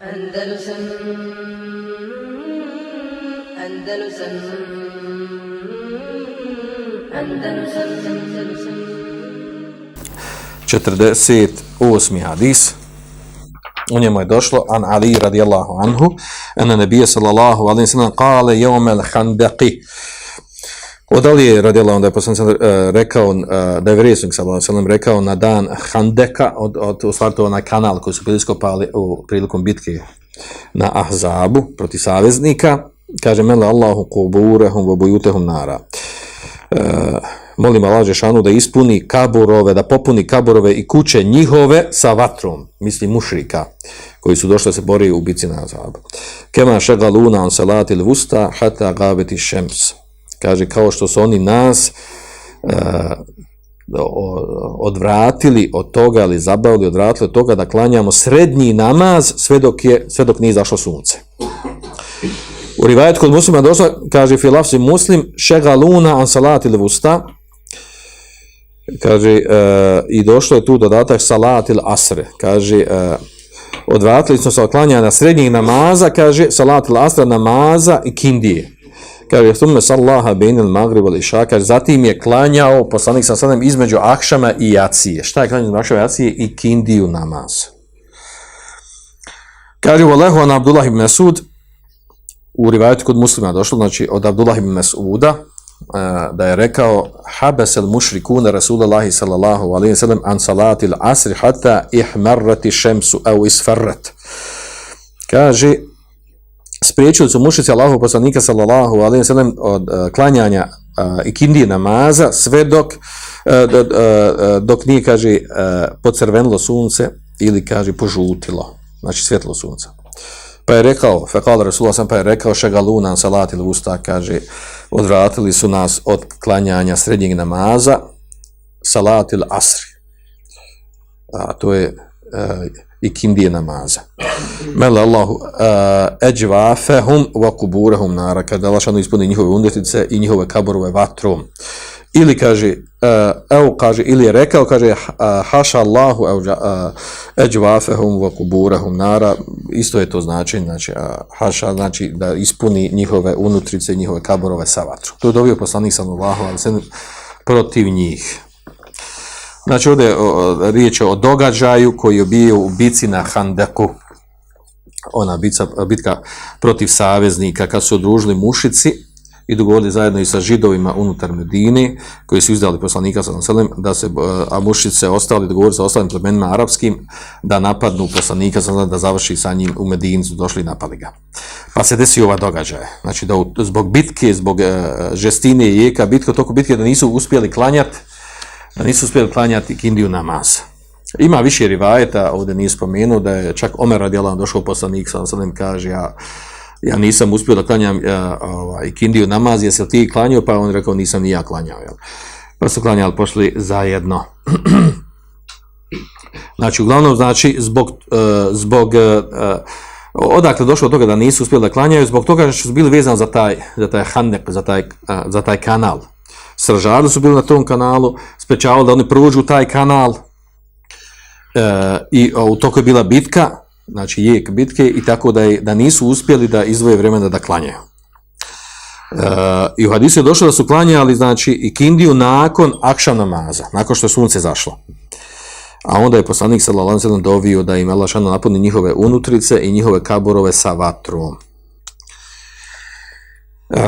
Andalusam Andalusam Andalusam Andalusam 48. hadis u njemu je došlo an Ali radijallahu anhu ena nebije sallallahu alaihi sallam kale jomel handaqi od Ali je radijallahu je poslan uh, rekao uh, da je vrijesnik sallallahu e, e, sallam rekao na dan handeka od, od u stvartu onaj kanal koji su bili skopali u prilikom bitke na Ahzabu proti saveznika kaže mele Allahu kuburehum vobujutehum nara uh, molim Allah Žešanu da ispuni kaburove, da popuni kaburove i kuće njihove sa vatrom, misli mušrika, koji su došli da se bori u bici na Ahzabu. Kema šegaluna on salati vusta hata gabeti šems. Kaže, kao što su oni nas uh, odvratili od toga, ali zabavili, odvratili od toga da klanjamo srednji namaz sve dok, je, sve dok nije zašlo sunce. U rivajet kod muslima došla, kaže filafsi muslim, šegaluna an salati levusta, kaže uh, i došlo je tu dodatak salatil asre. Kaže uh, odvratili smo se od klanjanja srednjih namaza kaže salat il asre namaza i kindije kaže thumme sallaha bainal maghrib wal isha. Kaže zatim je klanjao poslanik sa sadem između akšama i jacije. Šta je klanjao između akšama i jacije? I kindiju namaz. Kaže wallahu an abdullah ibn masud. U rivajetu kod muslima došlo znači od abdullah ibn masuda eh, da je rekao habasel mušrikuna rasulullah sallallahu alaihi sallam an salati al-asri hatta ihmarrati šemsu au isfarrat. Kaže, spriječili su mušici Allahov poslanika sallallahu alejhi ve sellem od uh, klanjanja eh, uh, ikindije namaza sve dok eh, uh, do, uh, dok nije, kaže, uh, pocrvenilo sunce ili, kaže, požutilo, znači svjetlo sunca. Pa je rekao, fekal Rasulullah sam pa je rekao šegalunan salat ili usta, kaže, odvratili su nas od klanjanja srednjeg namaza, salat il asri. A to je uh, i kindije namaza. Mele Allahu uh, eđvafehum wa kuburehum nara, kada Allah šanu ispuni njihove undetice i njihove kaborove vatrom. Ili kaže, uh, evo kaže, ili je rekao, kaže, uh, haša Allahu uh, eđvafehum wa kuburehum nara, isto je to značenje, znači, uh, haša znači da ispuni njihove unutrice i njihove kaborove sa vatrom. To je dobio poslanik sallallahu ali se protiv njih. Znači, ovdje je riječ o događaju koji je bio u bici na Handeku, ona bica, bitka protiv saveznika, kad su odružili mušici i dogovorili zajedno i sa židovima unutar Medine, koji su izdali poslanika sa Selem, da se, e, a mušice ostali, dogovorili sa ostalim plemenima arapskim, da napadnu poslanika sa da završi sa njim u Medincu, došli i napali ga. Pa se desi ova događaja. Znači, da zbog bitke, zbog uh, žestine i jeka, bitke, toko bitke da nisu uspjeli klanjati, da nisu uspjeli klanjati kindiju namaz. Ima više rivajeta, ovdje nije spomenuo, da je čak Omer radijalan došao poslanik, sam sam im kaže, ja, ja nisam uspio da klanjam ja, ovaj, kindiju namaz, jesi li ti klanjao, pa on rekao, nisam ni ja klanjao. Jel? Pa su klanjali, pošli zajedno. znači, uglavnom, znači, zbog, uh, zbog uh, odakle došlo od toga da nisu uspjeli da klanjaju, zbog toga što su bili vezani za taj, za taj hanek, za taj, uh, za taj kanal stražari su bili na tom kanalu, sprečavali da oni prođu taj kanal e, i u toku je bila bitka, znači jek bitke i tako da, je, da nisu uspjeli da izvoje vremena da klanjaju. E, I u hadisu je došlo da su klanjali znači, i kindiju nakon akšan namaza, nakon što je sunce zašlo. A onda je poslanik sallallahu alejhi ve sellem dovio da im Allah napuni njihove unutrice i njihove kaborove sa vatrom. Uh,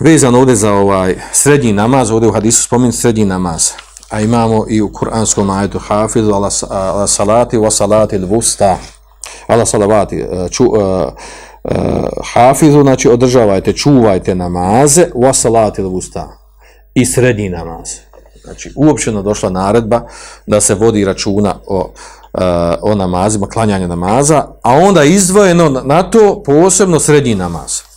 vezano ovdje za ovaj srednji namaz, ovdje u hadisu spominje srednji namaz, a imamo i u kuranskom ajetu hafizu ala, ala salati wa salati l-vusta, ala salavati, eh, ču, uh, uh, hafizu, znači održavajte, čuvajte namaze, wa salati l-vusta, i srednji namaz. Znači, uopćeno došla naredba da se vodi računa o, uh, o namazima, klanjanje namaza, a onda izdvojeno na to posebno srednji namaz.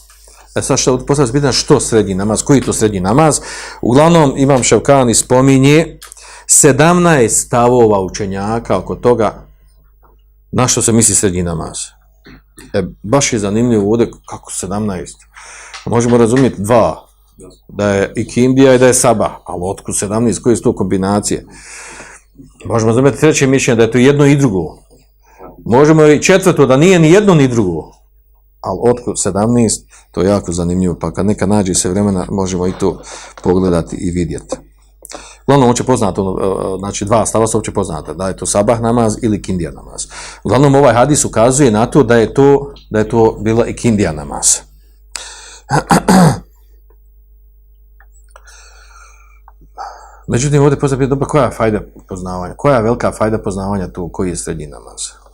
E sad što postavlja pitanje što srednji namaz, koji to srednji namaz? Uglavnom Imam Ševkani spominje 17 stavova učenjaka oko toga na što se misli srednji namaz. E, baš je zanimljivo ovdje kako 17. Možemo razumjeti dva. Da je i Kindija i da je Saba. Ali otkud 17, koje su to kombinacije? Možemo razumjeti treće mišljenje da je to jedno i drugo. Možemo i četvrto da nije ni jedno ni drugo. Ali otko 17, to je jako zanimljivo, pa kad neka nađe se vremena, možemo i to pogledati i vidjeti. Uglavnom, on će poznati, ono, e, e, znači dva stava su opće poznata, da je to sabah namaz ili kindija namaz. Uglavnom, ovaj hadis ukazuje na to da je to, da je to bila i kindija namaz. Međutim, ovdje postavljaju dobro koja je fajda poznavanja, koja je velika fajda poznavanja tu, koji je srednji namaz.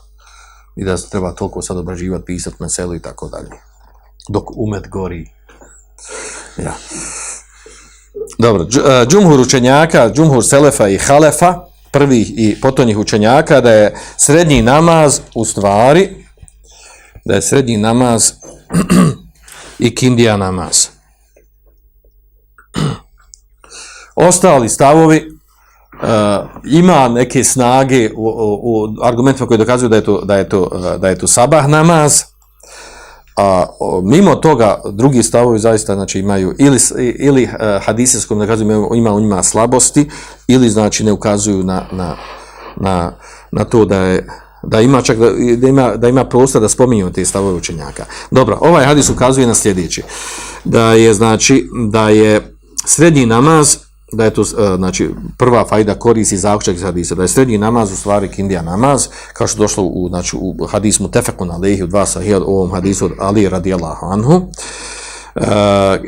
I da se treba toliko sad obraživati, pisati na selu i tako dalje. Dok umet gori. Ja. Dobro, e, džumhur učenjaka, džumhur selefa i halefa, prvih i potonjih učenjaka, da je srednji namaz u stvari, da je srednji namaz i kindija namaz. Ostali stavovi Eh, uh, ima neke snage u, u, u argumentima koji dokazuju da je to, da je to, eh, da je to sabah namaz, a mimo toga drugi stavovi zaista znači imaju ili ili uh, hadise s kojim dokazuju ima u njima slabosti ili znači ne ukazuju na, na, na, na to da je da ima čak da, da ima da ima prostor da spominju te stavove učenjaka. Dobro, ovaj hadis ukazuje na sljedeće. Da je znači da je srednji namaz da je to e, znači prva fajda koristi zaključak iz hadisa da je srednji namaz u stvari kindija namaz kao što došlo u znači u hadismu tefekun Alehi, u dva sahih u ovom hadisu od Ali radijallahu anhu. E,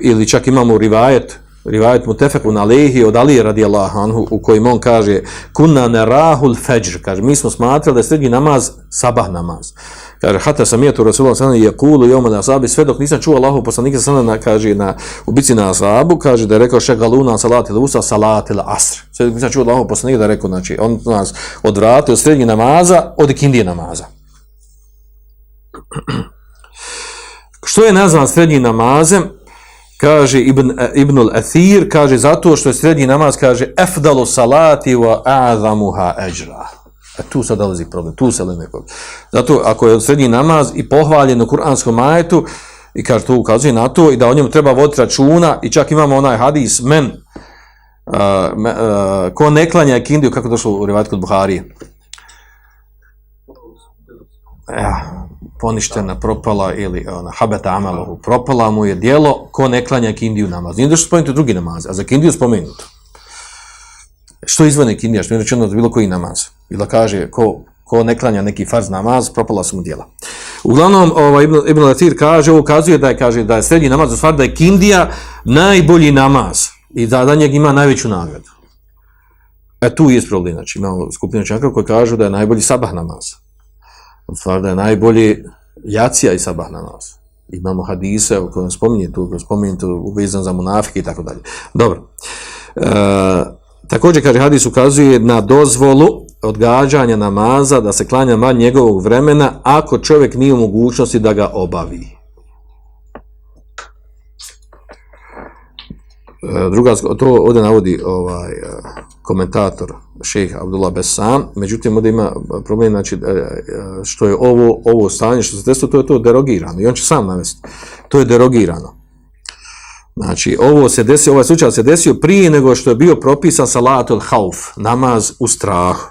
ili čak imamo rivajet rivajet mutefekun Alehi od Ali radijallahu anhu u kojem on kaže kunna narahul fajr kaže mi smo smatrali da je srednji namaz sabah namaz kaže hata sam je Rasulullah sallallahu alejhi ve sellem yekulu yawm al-asab sve dok nisam čuo Allahu poslanika sallallahu alejhi kaže na ubici na asabu kaže da je rekao šegaluna salati al-usa salati al-asr sve dok nisam čuo Allahu poslanika da je rekao znači on nas odvrati od srednjeg namaza od ikindije namaza. Što je nazvan srednji namazem? Kaže Ibn, eh, Ibn al-Athir kaže zato što je srednji namaz kaže efdalu salati wa a'zamuha ajra. E tu sad dolazi problem, tu se leme problem. Zato ako je srednji namaz i pohvaljen u kuranskom majetu, i kaže to ukazuje na to, i da o njemu treba voditi računa, i čak imamo onaj hadis, men, uh, me, uh, ko ne klanja ikindiju kako došlo u rivajt kod Buharije? Ja, poništena, propala, ili ona, habeta amalohu, propala mu je dijelo, ko ne klanja kindiju namaz. Nije došlo spomenuti drugi namaz, a za kindiju spomenuto. Što izvane kindija, što je rečeno da bilo koji namaz? Ili kaže, ko, ko ne klanja neki farz namaz, propala su mu djela. Uglavnom, ovaj, Ibn, Ibn Latir kaže, ukazuje da je, kaže, da je srednji namaz, u stvari da je kindija najbolji namaz i da da njeg ima najveću nagradu. E tu je problem, znači imamo skupinu čaka koji kažu da je najbolji sabah namaz. U stvari da je najbolji jacija i sabah namaz. Imamo hadise u kojem spominje tu, spominje tu uvezan za munafike i tako dalje. Dobro. E, također, kaže, hadis ukazuje na dozvolu odgađanja namaza, da se klanja manj njegovog vremena, ako čovjek nije u mogućnosti da ga obavi. E, druga, to ovdje navodi ovaj e, komentator šejh Abdullah Besan, međutim ovdje ima problem, znači, e, što je ovo, ovo stanje, što se desilo, to je to derogirano, i on će sam navesti, to je derogirano. Znači, ovo se desio, ovaj slučaj se desio prije nego što je bio propisan salatul hauf, namaz u strahu.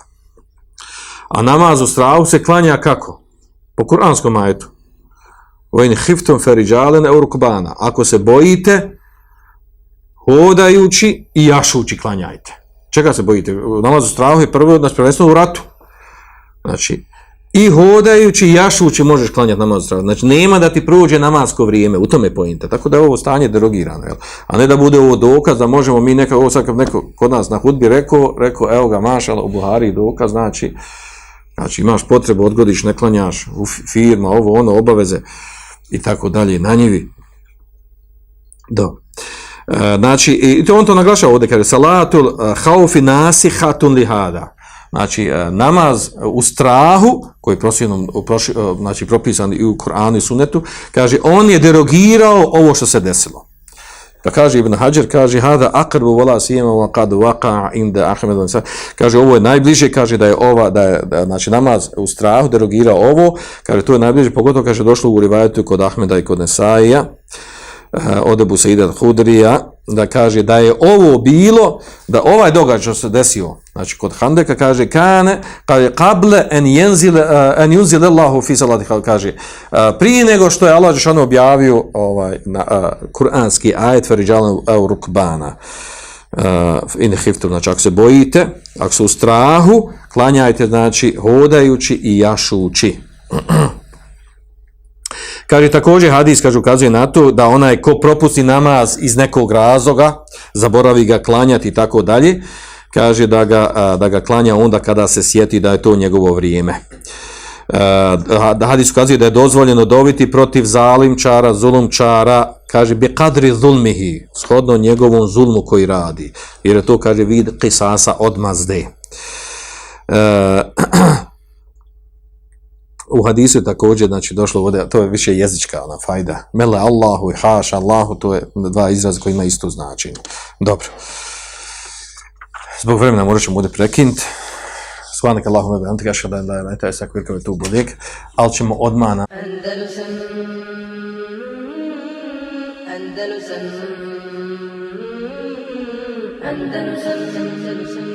A namaz u strahu se klanja kako? Po kuranskom ajetu. Vojni hiftom feriđalen eurukbana. Ako se bojite, hodajući i jašući klanjajte. Čega se bojite? Namaz u strahu je prvo znači, prvenstveno u ratu. Znači, i hodajući i jašući možeš klanjati namaz u. Znači, nema da ti prođe namasko vrijeme. U tome je pojenta. Tako da je ovo stanje derogirano. Jel? A ne da bude ovo dokaz da možemo mi neka, ovo sad neko kod nas na hudbi rekao, rekao, evo ga, mašala, u Buhari dokaz, znači, Znači imaš potrebu, odgodiš, ne klanjaš u firma, ovo, ono, obaveze i tako dalje, na njivi. Do. E, znači, i to on to naglašava ovdje, kaže, salatul e, haufi nasihatun lihada. Znači, e, namaz u strahu, koji je prosjenom, proši, e, znači, propisan i u Koranu i Sunetu, kaže, on je derogirao ovo što se desilo. Pa kaže Ibn Hajar, kaže, hada akrbu vola sijema wa kad waka inda Ahmed kaže, ovo je najbliže, kaže da je ova, da je, da, znači namaz u strahu derogirao ovo, kaže, to je najbliže, pogotovo kaže, došlo u rivajetu kod Ahmeda i kod Nesaija, Eh, od Ebu Saida Hudrija, da kaže da je ovo bilo, da ovaj događaj se desio, znači kod Handeka kaže, kane, kaže, kable en jenzile, uh, en junzile Allahu fi salati, kaže, uh, prije nego što je Allah Žešanu objavio ovaj, na, uh, kuranski ajet, veriđalan Eurukbana, uh, in hiftu, znači ako se bojite, ako su u strahu, klanjajte, znači, hodajući i jašući. Kaže također hadis kaže ukazuje na to da onaj ko propusti namaz iz nekog razloga, zaboravi ga klanjati i tako dalje, kaže da ga, da ga klanja onda kada se sjeti da je to njegovo vrijeme. Da hadis ukazuje da je dozvoljeno dobiti protiv zalimčara, zulumčara, kaže bi kadri zulmihi, shodno njegovom zulmu koji radi. Jer je to kaže vid kisasa odmazde. Uh, u hadisu je također znači došlo ovdje, to je više jezička ona fajda. Mele Allahu i haš Allahu to je dva izraza koji ima isto značenje. Dobro. Zbog vremena morat ćemo ovdje prekinuti. Svanak Allahu me antika ashhadu da la ilaha taj anta astaghfiruka wa atubu ilaik. Al ćemo odmah Andalusam Andalusam Andalusam Andalusam.